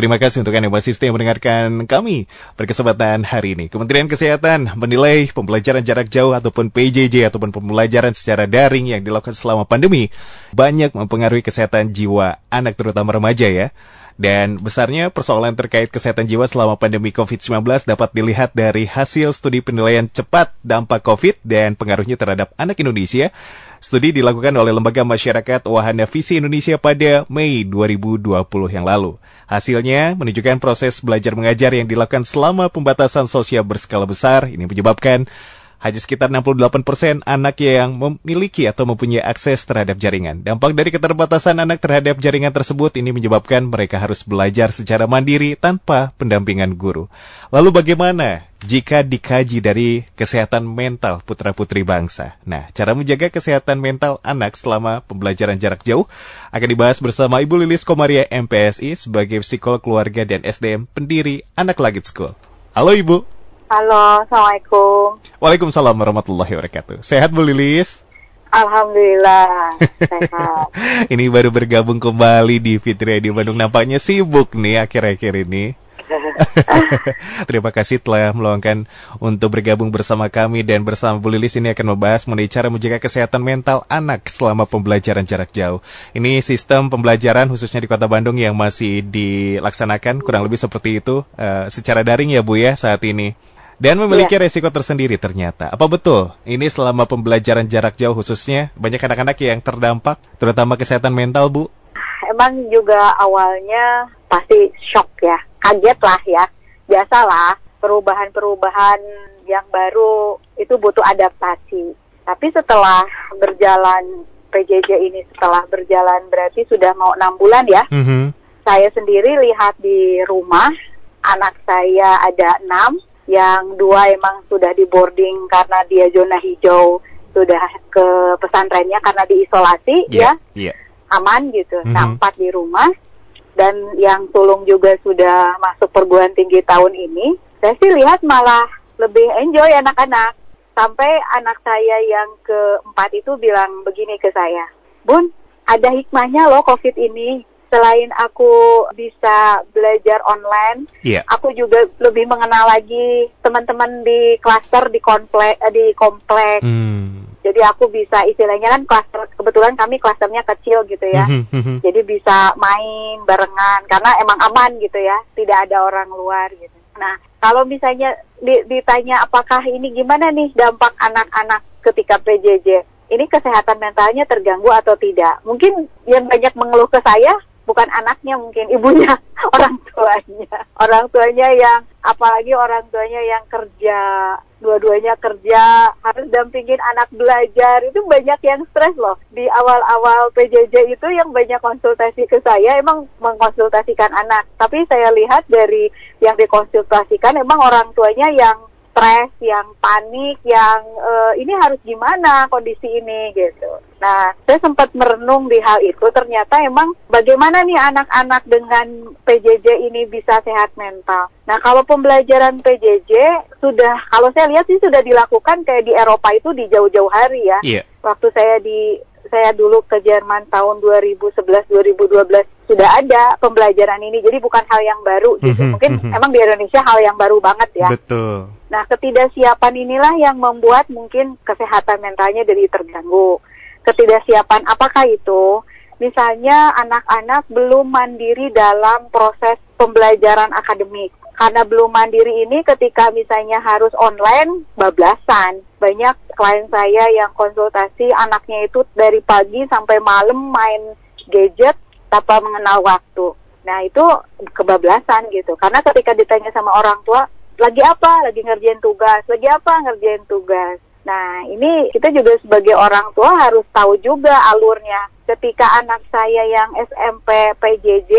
Terima kasih untuk Anda masih setia mendengarkan kami berkesempatan hari ini. Kementerian Kesehatan menilai pembelajaran jarak jauh ataupun PJJ ataupun pembelajaran secara daring yang dilakukan selama pandemi banyak mempengaruhi kesehatan jiwa anak terutama remaja ya. Dan besarnya persoalan terkait kesehatan jiwa selama pandemi COVID-19 dapat dilihat dari hasil studi penilaian cepat dampak COVID dan pengaruhnya terhadap anak Indonesia. Studi dilakukan oleh Lembaga Masyarakat Wahana Visi Indonesia pada Mei 2020 yang lalu. Hasilnya menunjukkan proses belajar mengajar yang dilakukan selama pembatasan sosial berskala besar ini menyebabkan hanya sekitar 68% persen anak yang memiliki atau mempunyai akses terhadap jaringan. Dampak dari keterbatasan anak terhadap jaringan tersebut ini menyebabkan mereka harus belajar secara mandiri tanpa pendampingan guru. Lalu bagaimana jika dikaji dari kesehatan mental putra-putri bangsa? Nah, cara menjaga kesehatan mental anak selama pembelajaran jarak jauh akan dibahas bersama Ibu Lilis Komaria MPSI sebagai psikolog keluarga dan SDM pendiri Anak Langit School. Halo Ibu. Halo, Assalamualaikum. Waalaikumsalam warahmatullahi wabarakatuh. Sehat Bu Lilis? Alhamdulillah, sehat. ini baru bergabung kembali di Fitri di Bandung. Nampaknya sibuk nih akhir-akhir ini. Terima kasih telah meluangkan untuk bergabung bersama kami dan bersama Bu Lilis ini akan membahas mengenai cara menjaga kesehatan mental anak selama pembelajaran jarak jauh. Ini sistem pembelajaran khususnya di Kota Bandung yang masih dilaksanakan kurang lebih seperti itu uh, secara daring ya Bu ya saat ini dan memiliki ya. resiko tersendiri ternyata. Apa betul ini selama pembelajaran jarak jauh khususnya banyak anak-anak yang terdampak, terutama kesehatan mental, Bu? Emang juga awalnya pasti shock ya, kaget lah ya. Biasalah perubahan-perubahan yang baru itu butuh adaptasi. Tapi setelah berjalan PJJ ini setelah berjalan berarti sudah mau enam bulan ya. Mm -hmm. Saya sendiri lihat di rumah anak saya ada enam, yang dua emang sudah di boarding karena dia zona hijau. Sudah ke pesantrennya karena diisolasi yeah, ya. yeah. aman gitu mm -hmm. nah empat di rumah. Dan yang sulung juga sudah masuk perguruan tinggi tahun ini saya sih lihat malah lebih enjoy anak-anak. Sampai anak saya yang keempat itu bilang begini ke saya bun ada hikmahnya loh covid ini selain aku bisa belajar online, yeah. aku juga lebih mengenal lagi teman-teman di klaster di komplek eh, di komplek. Hmm. Jadi aku bisa istilahnya kan klaster kebetulan kami klasternya kecil gitu ya. Hmm, hmm. Jadi bisa main barengan karena emang aman gitu ya, tidak ada orang luar gitu. Nah, kalau misalnya ditanya apakah ini gimana nih dampak anak-anak ketika PJJ? Ini kesehatan mentalnya terganggu atau tidak? Mungkin yang banyak mengeluh ke saya bukan anaknya mungkin ibunya orang tuanya. Orang tuanya yang apalagi orang tuanya yang kerja dua-duanya kerja harus dampingin anak belajar. Itu banyak yang stres loh. Di awal-awal PJJ itu yang banyak konsultasi ke saya emang mengkonsultasikan anak. Tapi saya lihat dari yang dikonsultasikan emang orang tuanya yang stres, yang panik, yang uh, ini harus gimana kondisi ini gitu. Nah, saya sempat merenung di hal itu. Ternyata emang bagaimana nih anak-anak dengan PJJ ini bisa sehat mental. Nah, kalau pembelajaran PJJ sudah, kalau saya lihat sih sudah dilakukan kayak di Eropa itu di jauh-jauh hari ya. Yeah. Waktu saya di saya dulu ke Jerman tahun 2011-2012 sudah ada pembelajaran ini. Jadi bukan hal yang baru gitu. Mhm, Mungkin mhm. emang di Indonesia hal yang baru banget ya. Betul. Nah, ketidaksiapan inilah yang membuat mungkin kesehatan mentalnya jadi terganggu. Ketidaksiapan apakah itu? Misalnya anak-anak belum mandiri dalam proses pembelajaran akademik karena belum mandiri ini ketika misalnya harus online bablasan. Banyak klien saya yang konsultasi anaknya itu dari pagi sampai malam main gadget tanpa mengenal waktu. Nah itu kebablasan gitu. Karena ketika ditanya sama orang tua, lagi apa? Lagi ngerjain tugas. Lagi apa? Ngerjain tugas. Nah, ini kita juga sebagai orang tua harus tahu juga alurnya. Ketika anak saya yang SMP PJJ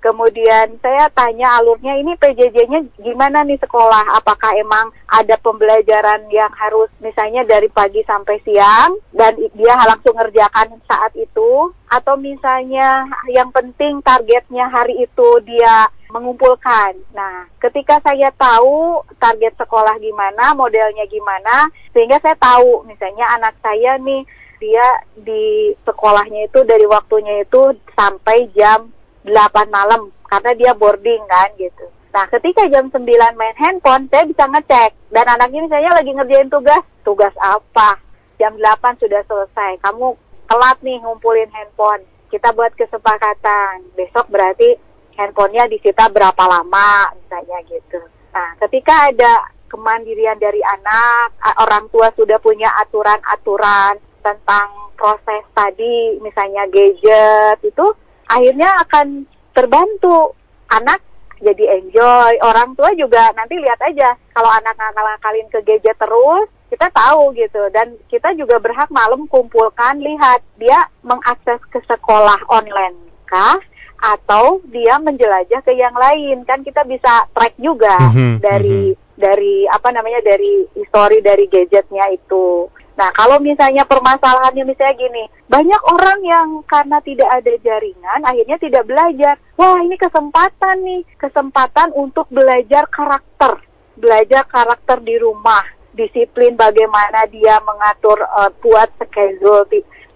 Kemudian saya tanya alurnya ini PJJ-nya gimana nih sekolah? Apakah emang ada pembelajaran yang harus misalnya dari pagi sampai siang dan dia langsung ngerjakan saat itu? Atau misalnya yang penting targetnya hari itu dia mengumpulkan. Nah, ketika saya tahu target sekolah gimana, modelnya gimana, sehingga saya tahu misalnya anak saya nih dia di sekolahnya itu dari waktunya itu sampai jam 8 malam karena dia boarding kan gitu. Nah, ketika jam 9 main handphone, saya bisa ngecek. Dan anak ini saya lagi ngerjain tugas. Tugas apa? Jam 8 sudah selesai. Kamu telat nih ngumpulin handphone. Kita buat kesepakatan. Besok berarti handphonenya disita berapa lama, misalnya gitu. Nah, ketika ada kemandirian dari anak, orang tua sudah punya aturan-aturan tentang proses tadi, misalnya gadget itu, akhirnya akan terbantu. Anak jadi enjoy. Orang tua juga nanti lihat aja kalau anak ngakal-ngakalin ke gadget terus, kita tahu gitu dan kita juga berhak malam kumpulkan lihat dia mengakses ke sekolah online kah atau dia menjelajah ke yang lain kan kita bisa track juga mm -hmm, dari mm -hmm. dari apa namanya dari histori dari gadgetnya itu Nah, kalau misalnya permasalahannya misalnya gini, banyak orang yang karena tidak ada jaringan akhirnya tidak belajar. Wah, ini kesempatan nih, kesempatan untuk belajar karakter, belajar karakter di rumah, disiplin bagaimana dia mengatur uh, buat schedule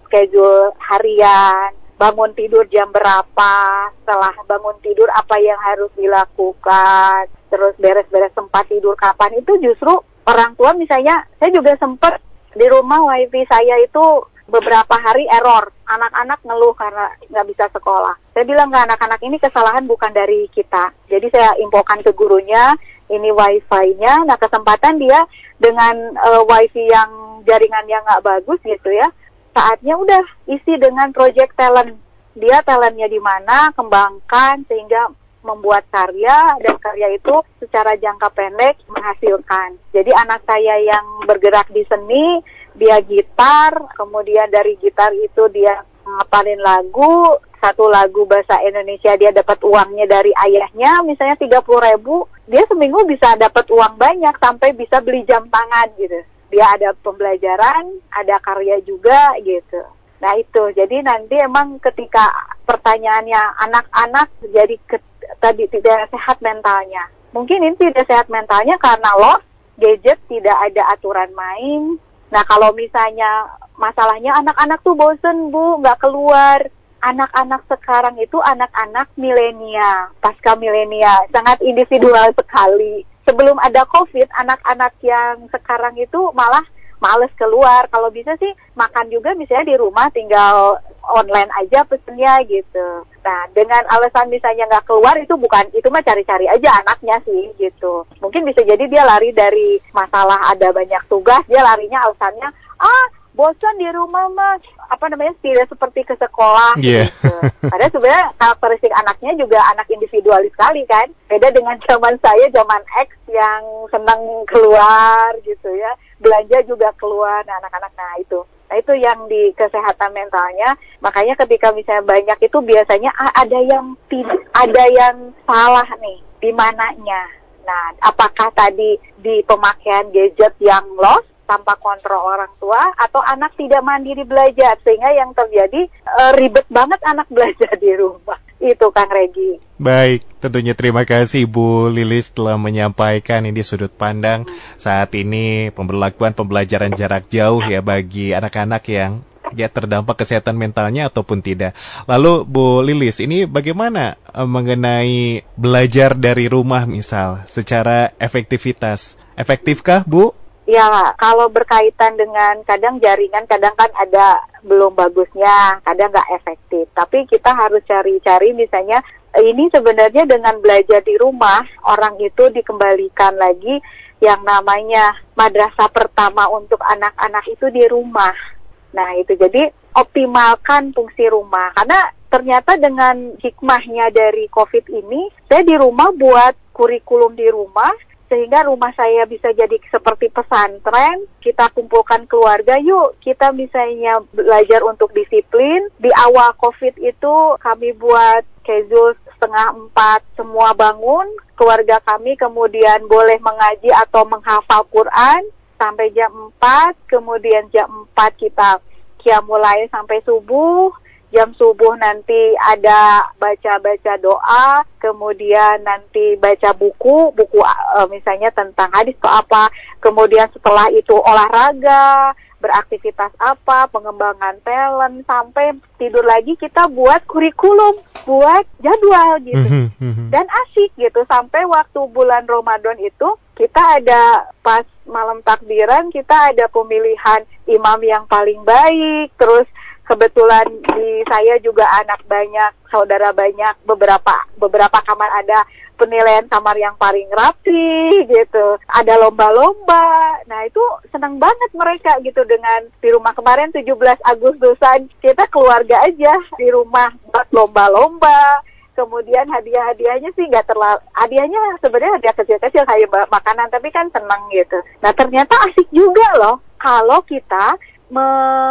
schedule harian, bangun tidur jam berapa, setelah bangun tidur apa yang harus dilakukan, terus beres-beres sempat tidur kapan itu justru orang tua misalnya saya juga sempat di rumah wifi saya itu beberapa hari error. Anak-anak ngeluh karena nggak bisa sekolah. Saya bilang ke anak-anak ini kesalahan bukan dari kita. Jadi saya infokan ke gurunya, ini wifi-nya. Nah kesempatan dia dengan uh, wifi yang jaringan yang nggak bagus gitu ya. Saatnya udah isi dengan project talent. Dia talentnya di mana, kembangkan sehingga membuat karya dan karya itu secara jangka pendek menghasilkan. Jadi anak saya yang bergerak di seni, dia gitar, kemudian dari gitar itu dia ngapalin lagu, satu lagu bahasa Indonesia dia dapat uangnya dari ayahnya, misalnya 30 ribu, dia seminggu bisa dapat uang banyak sampai bisa beli jam tangan gitu. Dia ada pembelajaran, ada karya juga gitu. Nah itu, jadi nanti emang ketika pertanyaannya anak-anak jadi ke, tadi tidak sehat mentalnya. Mungkin ini tidak sehat mentalnya karena lo gadget tidak ada aturan main. Nah kalau misalnya masalahnya anak-anak tuh bosen bu, nggak keluar. Anak-anak sekarang itu anak-anak milenial, pasca milenial, sangat individual sekali. Sebelum ada COVID, anak-anak yang sekarang itu malah males keluar. Kalau bisa sih makan juga misalnya di rumah tinggal online aja pesennya gitu. Nah dengan alasan misalnya nggak keluar itu bukan itu mah cari-cari aja anaknya sih gitu. Mungkin bisa jadi dia lari dari masalah ada banyak tugas dia larinya alasannya ah bosan di rumah mas apa namanya tidak seperti ke sekolah yeah. gitu. Padahal sebenarnya karakteristik anaknya juga anak individualis sekali kan. Beda dengan zaman saya zaman X yang senang keluar gitu ya. Belanja juga keluar nah, anak-anak nah itu. Nah itu yang di kesehatan mentalnya. Makanya ketika misalnya banyak itu biasanya ada yang tidak ada yang salah nih di mananya. Nah, apakah tadi di pemakaian gadget yang lost tanpa kontrol orang tua atau anak tidak mandiri belajar sehingga yang terjadi e, ribet banget anak belajar di rumah itu Kang Regi. Baik, tentunya terima kasih Bu Lilis telah menyampaikan ini sudut pandang saat ini pemberlakuan pembelajaran jarak jauh ya bagi anak-anak yang ya terdampak kesehatan mentalnya ataupun tidak. Lalu Bu Lilis, ini bagaimana e, mengenai belajar dari rumah misal secara efektivitas? Efektifkah Bu? Ya, kalau berkaitan dengan kadang jaringan, kadang kan ada belum bagusnya, kadang nggak efektif. Tapi kita harus cari-cari misalnya ini sebenarnya dengan belajar di rumah, orang itu dikembalikan lagi yang namanya madrasah pertama untuk anak-anak itu di rumah. Nah itu jadi optimalkan fungsi rumah karena ternyata dengan hikmahnya dari COVID ini, saya di rumah buat kurikulum di rumah sehingga rumah saya bisa jadi seperti pesantren. Kita kumpulkan keluarga, yuk kita misalnya belajar untuk disiplin. Di awal COVID itu kami buat schedule setengah empat semua bangun, keluarga kami kemudian boleh mengaji atau menghafal Quran sampai jam 4, kemudian jam 4 kita kia mulai sampai subuh, jam subuh nanti ada baca-baca doa, kemudian nanti baca buku, buku uh, misalnya tentang hadis atau apa, kemudian setelah itu olahraga, beraktivitas apa, pengembangan talent, sampai tidur lagi kita buat kurikulum, buat jadwal gitu. Mhm, mhm. Dan asik gitu, sampai waktu bulan Ramadan itu kita ada pas malam takbiran, kita ada pemilihan imam yang paling baik, terus kebetulan di saya juga anak banyak, saudara banyak, beberapa beberapa kamar ada penilaian kamar yang paling rapi gitu. Ada lomba-lomba. Nah, itu senang banget mereka gitu dengan di rumah kemarin 17 Agustusan kita keluarga aja di rumah buat lomba-lomba. Kemudian hadiah-hadiahnya sih nggak terlalu, hadiahnya sebenarnya hadiah kecil-kecil kayak makanan, tapi kan senang gitu. Nah ternyata asik juga loh kalau kita me,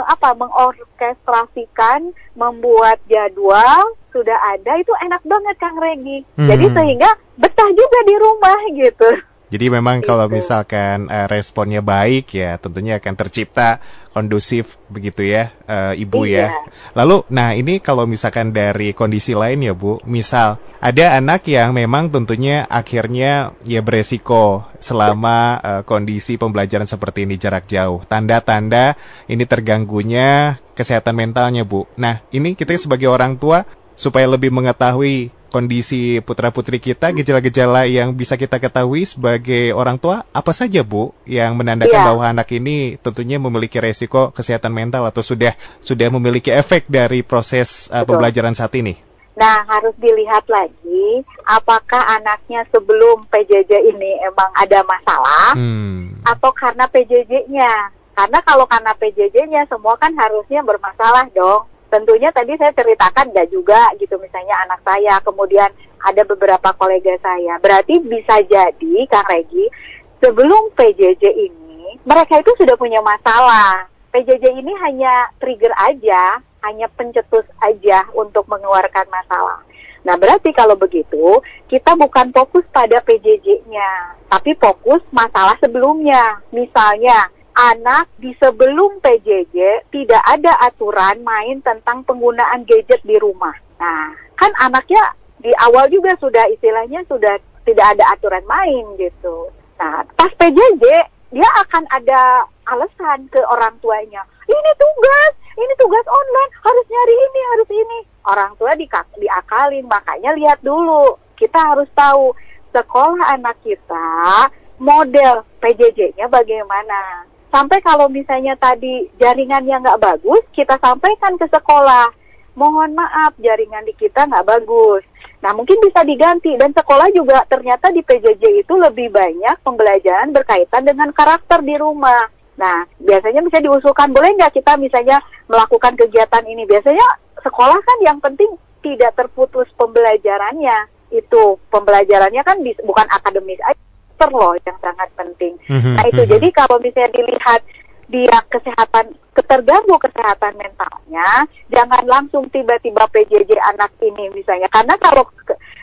apa mengorkestrasikan, membuat jadwal sudah ada itu enak banget Kang Regi. Jadi Hmm. sehingga betah juga di rumah gitu. Jadi memang kalau Gitu. misalkan eh, responnya baik ya tentunya akan tercipta kondusif begitu ya eh, Ibu ya. Iya. Lalu nah ini kalau misalkan dari kondisi lain ya Bu, misal ada anak yang memang tentunya akhirnya ya beresiko selama eh, kondisi pembelajaran seperti ini jarak jauh. Tanda-tanda ini terganggunya kesehatan mentalnya Bu. Nah ini kita sebagai orang tua supaya lebih mengetahui kondisi putra-putri kita, gejala-gejala yang bisa kita ketahui sebagai orang tua, apa saja Bu yang menandakan Iya. bahwa anak ini tentunya memiliki resiko kesehatan mental atau sudah sudah memiliki efek dari proses uh, Betul. pembelajaran saat ini? Nah, harus dilihat lagi apakah anaknya sebelum PJJ ini emang ada masalah Hmm. atau karena PJJ-nya. Karena kalau karena PJJ-nya semua kan harusnya bermasalah dong. Tentunya tadi saya ceritakan nggak juga gitu misalnya anak saya, kemudian ada beberapa kolega saya. Berarti bisa jadi Kang Regi sebelum PJJ ini mereka itu sudah punya masalah. PJJ ini hanya trigger aja, hanya pencetus aja untuk mengeluarkan masalah. Nah, berarti kalau begitu, kita bukan fokus pada PJJ-nya, tapi fokus masalah sebelumnya. Misalnya, anak di sebelum PJJ tidak ada aturan main tentang penggunaan gadget di rumah. Nah, kan anaknya di awal juga sudah istilahnya sudah tidak ada aturan main gitu. Nah, pas PJJ dia akan ada alasan ke orang tuanya. Ini tugas, ini tugas online, harus nyari ini, harus ini. Orang tua dika- diakalin, makanya lihat dulu. Kita harus tahu sekolah anak kita model PJJ-nya bagaimana. Sampai kalau misalnya tadi jaringannya nggak bagus, kita sampaikan ke sekolah. Mohon maaf, jaringan di kita nggak bagus. Nah, mungkin bisa diganti. Dan sekolah juga ternyata di PJJ itu lebih banyak pembelajaran berkaitan dengan karakter di rumah. Nah, biasanya bisa diusulkan, boleh nggak kita misalnya melakukan kegiatan ini? Biasanya sekolah kan yang penting tidak terputus pembelajarannya. Itu pembelajarannya kan bukan akademis aja, karakter loh yang sangat penting. Mhm, Nah itu mhm. jadi kalau misalnya dilihat dia kesehatan keterganggu kesehatan mentalnya, jangan langsung tiba-tiba PJJ anak ini misalnya. Karena kalau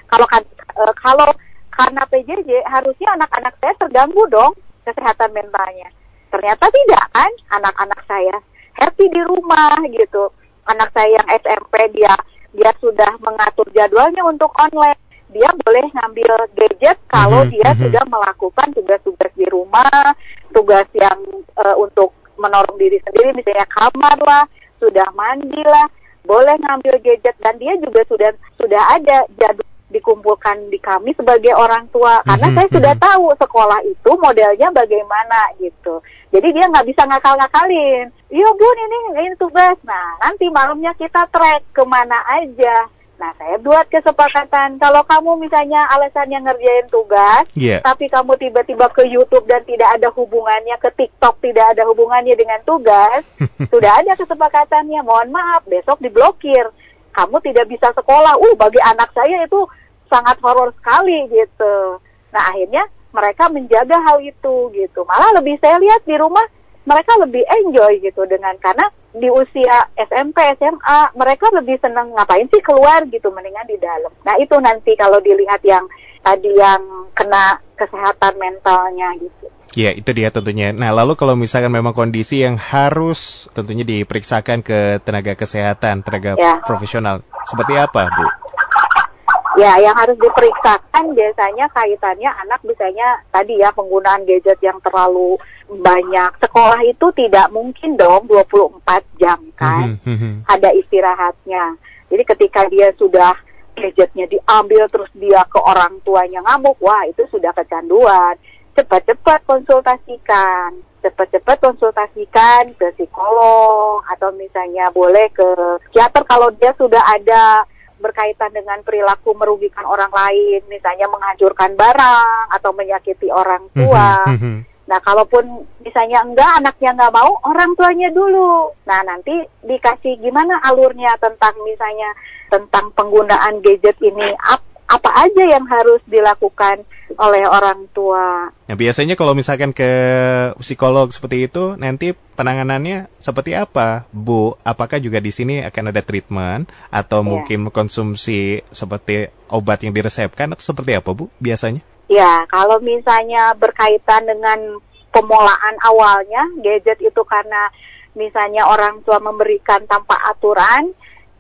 kalau kan- eh, kalau karena PJJ harusnya anak-anak saya terganggu dong kesehatan mentalnya. Ternyata tidak kan anak-anak saya happy di rumah gitu. Anak saya yang SMP dia dia sudah mengatur jadwalnya untuk online. Dia boleh ngambil gadget kalau Mhm, dia mhm. sudah melakukan tugas-tugas di rumah, tugas yang eh, untuk menolong diri sendiri, misalnya kamar lah, sudah mandi lah, boleh ngambil gadget dan dia juga sudah sudah ada jadwal dikumpulkan di kami sebagai orang tua karena Mhm, saya sudah mhm. tahu sekolah itu modelnya bagaimana gitu. Jadi dia nggak bisa ngakal-ngakalin. Iya bun ini ini tugas. Nah nanti malamnya kita track ke mana aja. Nah saya buat kesepakatan kalau kamu misalnya alasannya ngerjain tugas, Iya. tapi kamu tiba-tiba ke YouTube dan tidak ada hubungannya ke TikTok, tidak ada hubungannya dengan tugas, sudah ada kesepakatannya. Mohon maaf, besok diblokir. Kamu tidak bisa sekolah. Uh, bagi anak saya itu sangat horor sekali gitu. Nah, akhirnya mereka menjaga hal itu gitu. Malah lebih saya lihat di rumah mereka lebih enjoy gitu dengan karena di usia SMP, SMA mereka lebih senang ngapain sih keluar gitu mendingan di dalam. Nah, itu nanti kalau dilihat yang tadi yang kena kesehatan mentalnya gitu. Ya, itu dia tentunya. Nah, lalu kalau misalkan memang kondisi yang harus tentunya diperiksakan ke tenaga kesehatan, tenaga Ya. profesional, seperti apa, Bu? Ya, yang harus diperiksakan biasanya kaitannya anak misalnya tadi ya penggunaan gadget yang terlalu banyak. Sekolah itu tidak mungkin dong 24 jam kan. Mhm, mhm. Ada istirahatnya. Jadi ketika dia sudah gadgetnya diambil terus dia ke orang tuanya ngamuk, wah itu sudah kecanduan. Cepat-cepat konsultasikan. Cepat-cepat konsultasikan ke psikolog atau misalnya boleh ke psikiater kalau dia sudah ada berkaitan dengan perilaku merugikan orang lain, misalnya menghancurkan barang atau menyakiti orang tua. Mhm, mhm. Nah, kalaupun misalnya enggak, anaknya nggak mau, orang tuanya dulu. Nah, nanti dikasih gimana alurnya tentang misalnya tentang penggunaan gadget ini, ap- apa aja yang harus dilakukan oleh orang tua. Nah, biasanya kalau misalkan ke psikolog seperti itu, nanti penanganannya seperti apa, Bu? Apakah juga di sini akan ada treatment atau Iya. mungkin konsumsi seperti obat yang diresepkan atau seperti apa, Bu? Biasanya? Ya, kalau misalnya berkaitan dengan pemulaan awalnya, gadget itu karena misalnya orang tua memberikan tanpa aturan,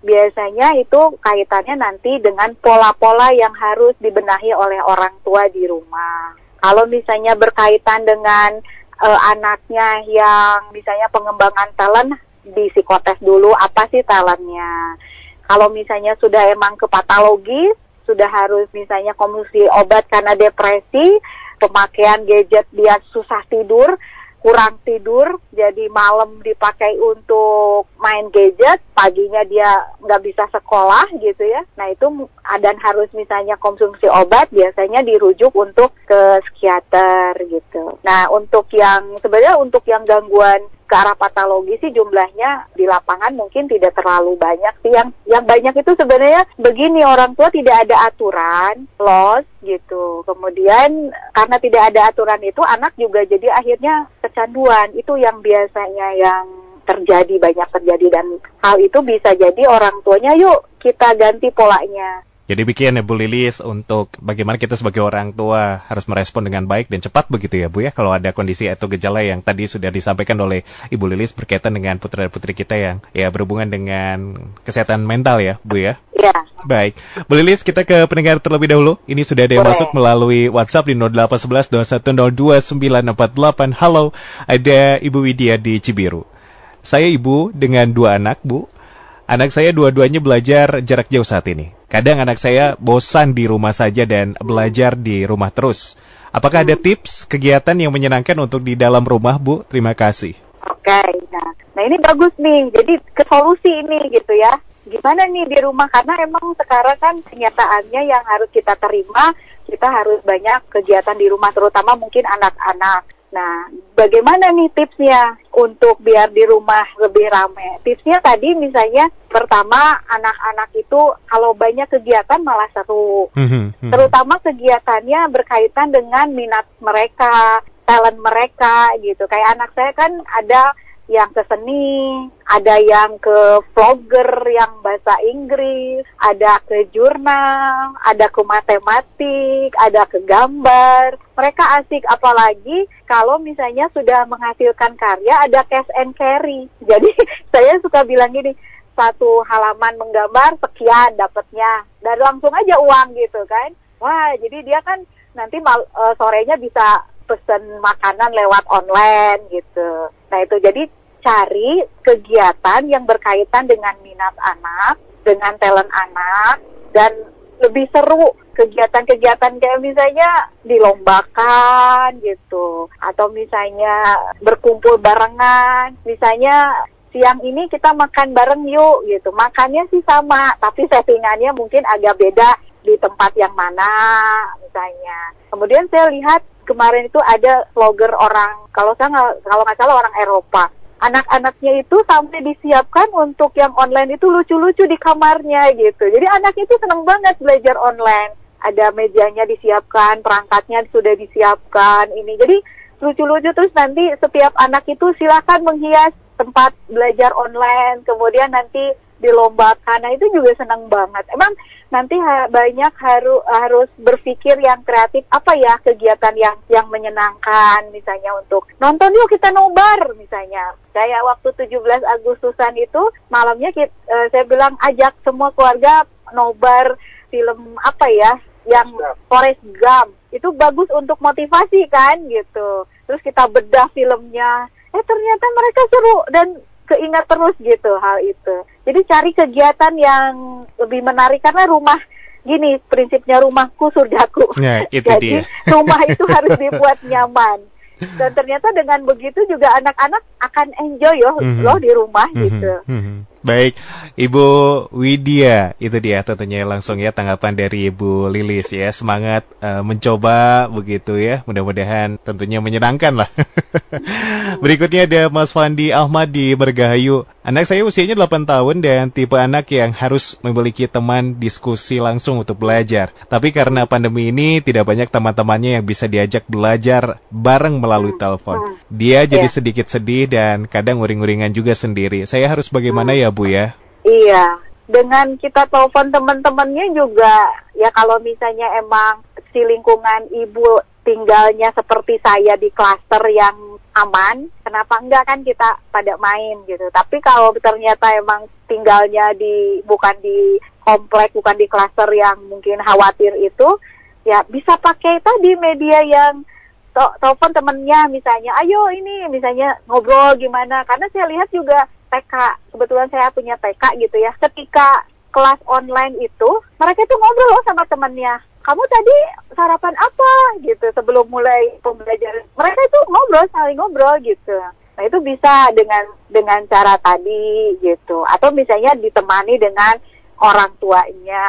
biasanya itu kaitannya nanti dengan pola-pola yang harus dibenahi oleh orang tua di rumah. Kalau misalnya berkaitan dengan eh, anaknya yang misalnya pengembangan talent di psikotes dulu apa sih talentnya. Kalau misalnya sudah emang ke patologis, sudah harus misalnya konsumsi obat karena depresi, pemakaian gadget dia susah tidur, kurang tidur, jadi malam dipakai untuk main gadget, paginya dia nggak bisa sekolah gitu ya. Nah itu dan harus misalnya konsumsi obat, biasanya dirujuk untuk ke psikiater gitu. Nah untuk yang sebenarnya untuk yang gangguan ke arah patologi sih jumlahnya di lapangan mungkin tidak terlalu banyak sih. Yang yang banyak itu sebenarnya begini orang tua tidak ada aturan loss gitu. Kemudian karena tidak ada aturan itu anak juga jadi akhirnya kecanduan. Itu yang biasanya yang terjadi banyak terjadi. Dan hal itu bisa jadi orang tuanya yuk kita ganti polanya Jadi bikin ya Bu Lilis untuk bagaimana kita sebagai orang tua harus merespon dengan baik dan cepat begitu ya Bu ya kalau ada kondisi atau gejala yang tadi sudah disampaikan oleh Ibu Lilis berkaitan dengan putra putri kita yang ya berhubungan dengan kesehatan mental ya Bu ya. ya Baik, Bu Lilis kita ke pendengar terlebih dahulu. Ini sudah ada yang Boleh. masuk melalui WhatsApp di 0811 2102 Halo, ada Ibu Widya di Cibiru. Saya ibu dengan dua anak, Bu. Anak saya dua-duanya belajar jarak jauh saat ini. Kadang anak saya bosan di rumah saja dan belajar di rumah terus. Apakah ada tips kegiatan yang menyenangkan untuk di dalam rumah, Bu? Terima kasih. Oke, nah, nah ini bagus nih. Jadi ke solusi ini gitu ya. Gimana nih di rumah? Karena emang sekarang kan kenyataannya yang harus kita terima, kita harus banyak kegiatan di rumah, terutama mungkin anak-anak. Nah, bagaimana nih tipsnya untuk biar di rumah lebih ramai? Tipsnya tadi misalnya pertama anak-anak itu kalau banyak kegiatan malah seru hmm, hmm. terutama kegiatannya berkaitan dengan minat mereka, talent mereka gitu. Kayak anak saya kan ada yang ke seni, ada yang ke vlogger yang bahasa Inggris, ada ke jurnal, ada ke matematik, ada ke gambar. Mereka asik apalagi kalau misalnya sudah menghasilkan karya ada cash and carry. Jadi saya suka bilang gini, satu halaman menggambar sekian dapatnya dan langsung aja uang gitu kan wah jadi dia kan nanti mal, eh, sorenya bisa pesen makanan lewat online gitu. Nah itu jadi cari kegiatan yang berkaitan dengan minat anak dengan talent anak dan lebih seru kegiatan-kegiatan kayak misalnya dilombakan gitu. Atau misalnya berkumpul barengan. Misalnya siang ini kita makan bareng yuk gitu. Makannya sih sama, tapi settingannya mungkin agak beda di tempat yang mana misalnya. Kemudian saya lihat kemarin itu ada vlogger orang, kalau saya nggak- kalau nggak salah orang Eropa. Anak-anaknya itu sampai disiapkan untuk yang online itu lucu-lucu di kamarnya gitu. Jadi anak itu senang banget belajar online. Ada mejanya disiapkan, perangkatnya sudah disiapkan. Ini jadi lucu-lucu terus nanti setiap anak itu silakan menghias tempat belajar online, kemudian nanti dilombakan. Nah itu juga senang banget. Emang nanti ha- banyak harus harus berpikir yang kreatif apa ya kegiatan yang yang menyenangkan misalnya untuk nonton yuk kita nobar misalnya. Saya waktu 17 Agustusan itu malamnya kit- eh, saya bilang ajak semua keluarga nobar film apa ya yang Forest Gump itu bagus untuk motivasi kan gitu terus kita bedah filmnya eh ternyata mereka seru dan keingat terus gitu hal itu jadi cari kegiatan yang lebih menarik karena rumah gini prinsipnya rumahku surgaku Ya, itu jadi dia. rumah itu harus dibuat nyaman dan ternyata dengan begitu juga anak-anak akan enjoy yo Mhm. loh di rumah Mhm, gitu mhm. Baik, Ibu Widya, itu dia tentunya langsung ya tanggapan dari Ibu Lilis ya. Semangat eh, mencoba begitu ya. Mudah-mudahan tentunya menyenangkan lah. Berikutnya ada Mas Fandi Ahmad di Bergahayu. Anak saya usianya 8 tahun dan tipe anak yang harus memiliki teman diskusi langsung untuk belajar. Tapi karena pandemi ini tidak banyak teman-temannya yang bisa diajak belajar bareng melalui telepon. Dia jadi Iya. sedikit sedih dan kadang uring-uringan juga sendiri. Saya harus bagaimana ya Bu ya? Iya, dengan kita telepon teman-temannya juga ya kalau misalnya emang si lingkungan ibu tinggalnya seperti saya di klaster yang aman, kenapa enggak kan kita pada main gitu. Tapi kalau ternyata emang tinggalnya di bukan di komplek, bukan di klaster yang mungkin khawatir itu, ya bisa pakai tadi media yang telepon temennya misalnya, ayo ini misalnya ngobrol gimana. Karena saya lihat juga TK, kebetulan saya punya TK gitu ya. Ketika kelas online itu, mereka itu ngobrol loh sama temennya. Kamu tadi sarapan apa gitu sebelum mulai pembelajaran. Mereka itu ngobrol, saling ngobrol gitu. Nah itu bisa dengan dengan cara tadi gitu. Atau misalnya ditemani dengan orang tuanya.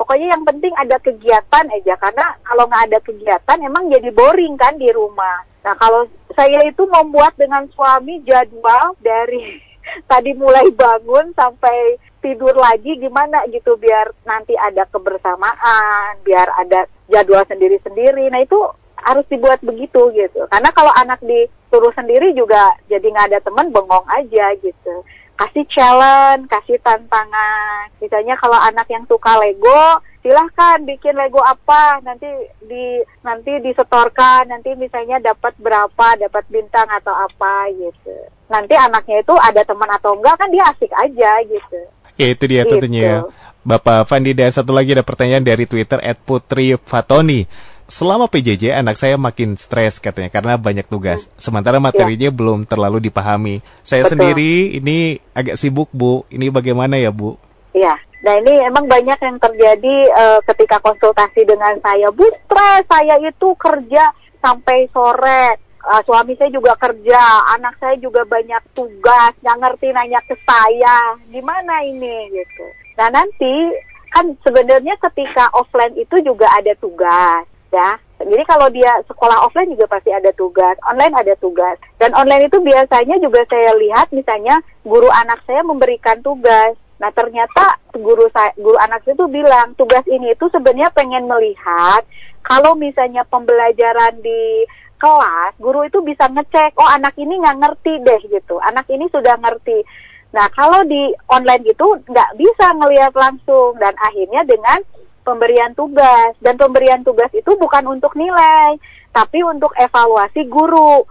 Pokoknya yang penting ada kegiatan aja karena kalau nggak ada kegiatan emang jadi boring kan di rumah. Nah kalau saya itu membuat dengan suami jadwal dari tadi mulai bangun sampai tidur lagi gimana gitu biar nanti ada kebersamaan, biar ada jadwal sendiri-sendiri. Nah itu harus dibuat begitu gitu. Karena kalau anak disuruh sendiri juga jadi nggak ada teman bengong aja gitu kasih challenge, kasih tantangan. Misalnya kalau anak yang suka Lego, silahkan bikin Lego apa, nanti di nanti disetorkan, nanti misalnya dapat berapa, dapat bintang atau apa gitu. Nanti anaknya itu ada teman atau enggak kan dia asik aja gitu. Ya itu dia Gitu. tentunya. Bapak Fandi dan satu lagi ada pertanyaan dari Twitter @putri Fatoni. Selama PJJ anak saya makin stres katanya karena banyak tugas. Sementara materinya belum terlalu dipahami. Saya Betul. sendiri ini agak sibuk Bu. Ini bagaimana ya Bu? Iya. Nah ini emang banyak yang terjadi eh, ketika konsultasi dengan saya. Bu stres, saya itu kerja sampai sore. Eh, suami saya juga kerja, anak saya juga banyak tugas, nggak ngerti nanya ke saya, gimana ini gitu. Nah nanti kan sebenarnya ketika offline itu juga ada tugas, ya. Jadi kalau dia sekolah offline juga pasti ada tugas, online ada tugas. Dan online itu biasanya juga saya lihat misalnya guru anak saya memberikan tugas. Nah ternyata guru saya, guru anak saya itu bilang tugas ini itu sebenarnya pengen melihat kalau misalnya pembelajaran di kelas, guru itu bisa ngecek, oh anak ini nggak ngerti deh gitu, anak ini sudah ngerti. Nah kalau di online gitu nggak bisa ngelihat langsung dan akhirnya dengan pemberian tugas dan pemberian tugas itu bukan untuk nilai, tapi untuk evaluasi guru.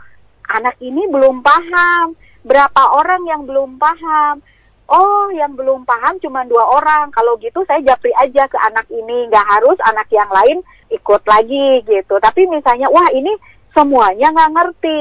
Anak ini belum paham, berapa orang yang belum paham. Oh, yang belum paham cuma dua orang. Kalau gitu saya japri aja ke anak ini, nggak harus anak yang lain ikut lagi gitu. Tapi misalnya, wah ini semuanya nggak ngerti.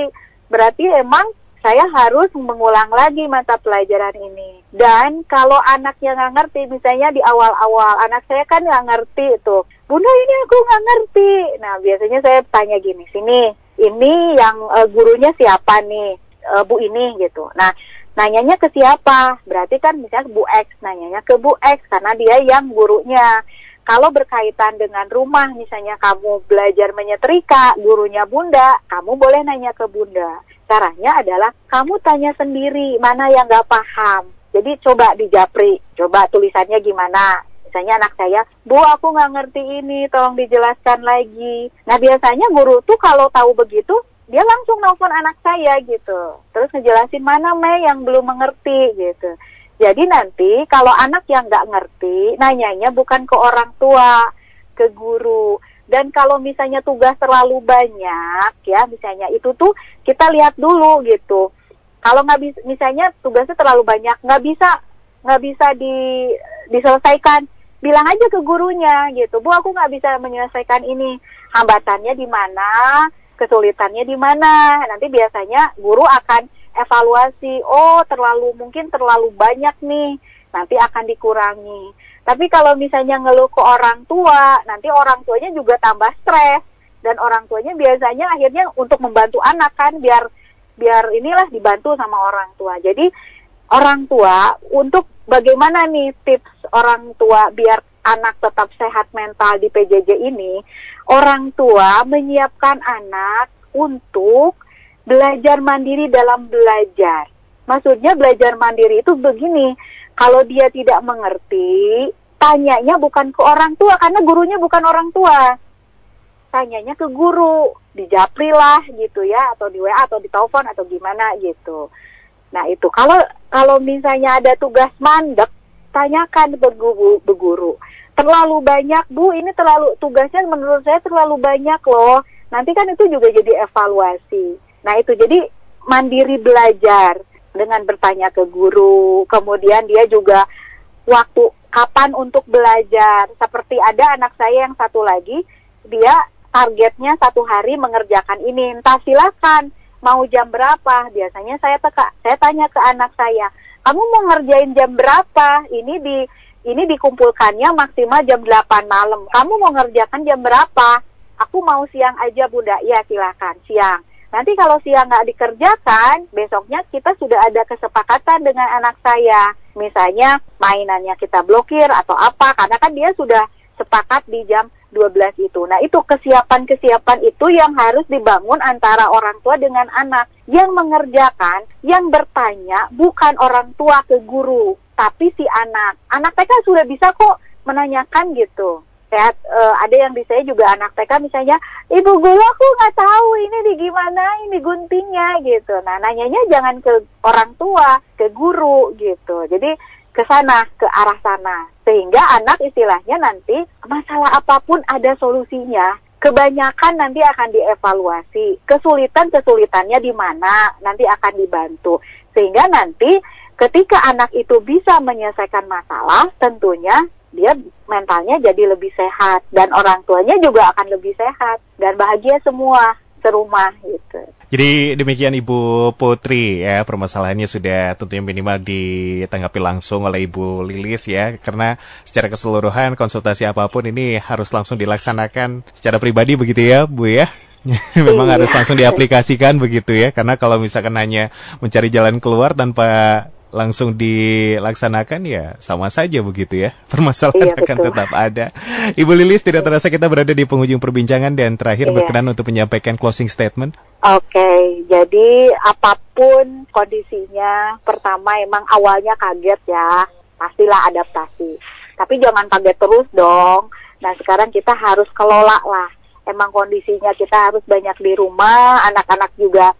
Berarti emang saya harus mengulang lagi mata pelajaran ini. Dan kalau anak yang nggak ngerti, misalnya di awal-awal, anak saya kan nggak ngerti itu. Bunda ini aku nggak ngerti. Nah biasanya saya tanya gini, sini, ini yang eh, gurunya siapa nih, Eh, Bu ini gitu. Nah nanyanya ke siapa? Berarti kan misalnya Bu X, nanyanya ke Bu X karena dia yang gurunya. Kalau berkaitan dengan rumah, misalnya kamu belajar menyetrika, gurunya bunda, kamu boleh nanya ke bunda. Caranya adalah kamu tanya sendiri mana yang nggak paham. Jadi coba dijapri, coba tulisannya gimana. Misalnya anak saya, Bu aku nggak ngerti ini, tolong dijelaskan lagi. Nah biasanya guru tuh kalau tahu begitu, dia langsung nelfon anak saya gitu. Terus ngejelasin mana Mei yang belum mengerti gitu. Jadi nanti kalau anak yang nggak ngerti, nanyanya bukan ke orang tua, ke guru. Dan kalau misalnya tugas terlalu banyak, ya misalnya itu tuh kita lihat dulu gitu. Kalau nggak bisa, misalnya tugasnya terlalu banyak, nggak bisa nggak bisa di, diselesaikan, bilang aja ke gurunya gitu. Bu, aku nggak bisa menyelesaikan ini. Hambatannya di mana? Kesulitannya di mana? Nanti biasanya guru akan evaluasi. Oh, terlalu mungkin terlalu banyak nih. Nanti akan dikurangi. Tapi kalau misalnya ngeluh ke orang tua, nanti orang tuanya juga tambah stres dan orang tuanya biasanya akhirnya untuk membantu anak kan biar biar inilah dibantu sama orang tua. Jadi orang tua untuk bagaimana nih tips orang tua biar anak tetap sehat mental di PJJ ini, orang tua menyiapkan anak untuk belajar mandiri dalam belajar. Maksudnya belajar mandiri itu begini, kalau dia tidak mengerti, tanyanya bukan ke orang tua karena gurunya bukan orang tua. Tanyanya ke guru, di Japri lah gitu ya atau di WA atau di telepon atau gimana gitu. Nah, itu kalau kalau misalnya ada tugas mandek, tanyakan ke guru, ke guru. Terlalu banyak, Bu, ini terlalu tugasnya menurut saya terlalu banyak loh. Nanti kan itu juga jadi evaluasi. Nah, itu jadi mandiri belajar dengan bertanya ke guru, kemudian dia juga waktu kapan untuk belajar. Seperti ada anak saya yang satu lagi, dia targetnya satu hari mengerjakan ini. Entah silakan mau jam berapa. Biasanya saya teka, saya tanya ke anak saya, kamu mau ngerjain jam berapa? Ini di ini dikumpulkannya maksimal jam 8 malam. Kamu mau ngerjakan jam berapa? Aku mau siang aja bunda. Ya silakan siang. Nanti kalau siang nggak dikerjakan, besoknya kita sudah ada kesepakatan dengan anak saya. Misalnya mainannya kita blokir atau apa, karena kan dia sudah sepakat di jam 12 itu. Nah itu kesiapan-kesiapan itu yang harus dibangun antara orang tua dengan anak. Yang mengerjakan, yang bertanya bukan orang tua ke guru, tapi si anak. Anak TK sudah bisa kok menanyakan gitu sehat uh, ada yang di saya juga anak TK misalnya ibu guru aku nggak tahu ini di gimana ini guntingnya gitu. Nah nanyanya jangan ke orang tua ke guru gitu. Jadi ke sana ke arah sana. Sehingga anak istilahnya nanti masalah apa pun ada solusinya kebanyakan nanti akan dievaluasi. Kesulitan kesulitannya di mana nanti akan dibantu. Sehingga nanti ketika anak itu bisa menyelesaikan masalah tentunya dia mentalnya jadi lebih sehat dan orang tuanya juga akan lebih sehat dan bahagia semua serumah gitu. Jadi demikian Ibu Putri ya permasalahannya sudah tentunya minimal ditanggapi langsung oleh Ibu Lilis ya karena secara keseluruhan konsultasi apa pun ini harus langsung dilaksanakan secara pribadi begitu ya Bu ya. Memang iya. harus langsung diaplikasikan begitu ya karena kalau misalkan hanya mencari jalan keluar tanpa langsung dilaksanakan ya sama saja begitu ya. Permasalahan iya, akan tetap ada. Ibu Lilis tidak terasa kita berada di penghujung perbincangan dan terakhir iya. berkenan untuk menyampaikan closing statement. Oke, okay, jadi apa pun kondisinya, pertama emang awalnya kaget ya, pastilah adaptasi. Tapi jangan kaget terus dong. Nah sekarang kita harus kelola lah. Emang kondisinya kita harus banyak di rumah, anak-anak juga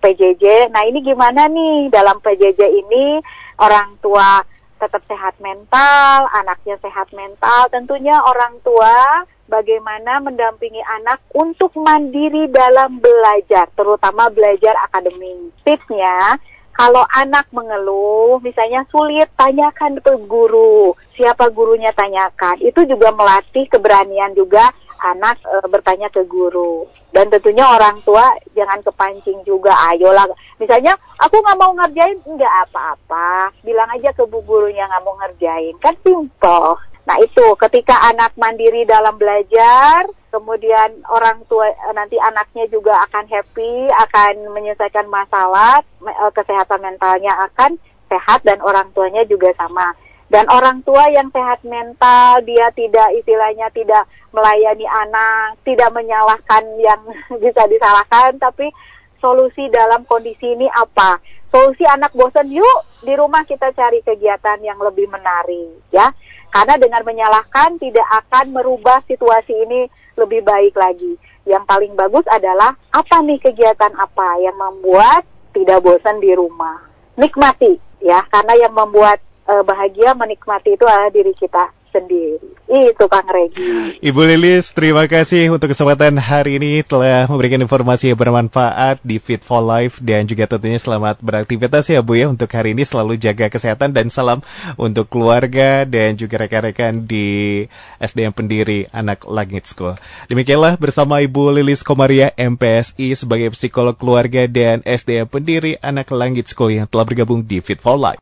PJJ. Nah ini gimana nih dalam PJJ ini orang tua tetap sehat mental, anaknya sehat mental. Tentunya orang tua bagaimana mendampingi anak untuk mandiri dalam belajar, terutama belajar akademik. Tipsnya, kalau anak mengeluh, misalnya sulit, tanyakan ke guru. Siapa gurunya tanyakan. Itu juga melatih keberanian juga anak e, bertanya ke guru. Dan tentunya orang tua jangan kepancing juga ayolah. Misalnya aku nggak mau ngerjain. Nggak apa-apa. Bilang aja ke bu gurunya nggak mau ngerjain. Kan simple. Nah itu ketika anak mandiri dalam belajar kemudian orang tua e, nanti anaknya juga akan happy akan menyelesaikan masalah e, kesehatan mentalnya akan sehat dan orang tuanya juga sama dan orang tua yang sehat mental, dia tidak istilahnya tidak melayani anak, tidak menyalahkan yang bisa disalahkan, tapi solusi dalam kondisi ini apa? Solusi anak bosan, yuk di rumah kita cari kegiatan yang lebih menarik, ya. Karena dengan menyalahkan tidak akan merubah situasi ini lebih baik lagi. Yang paling bagus adalah apa nih kegiatan apa yang membuat tidak bosan di rumah. Nikmati, ya, karena yang membuat uh, bahagia menikmati itu adalah diri kita sendiri. Itu Kang Regi. Ibu Lilis, terima kasih untuk kesempatan hari ini telah memberikan informasi yang bermanfaat di Fit for Life dan juga tentunya selamat beraktivitas ya Bu ya untuk hari ini selalu jaga kesehatan dan salam untuk keluarga dan juga rekan-rekan di SDM Pendiri Anak Langit School. Demikianlah bersama Ibu Lilis Komaria MPSI sebagai psikolog keluarga dan SDM Pendiri Anak Langit School yang telah bergabung di Fit for Life.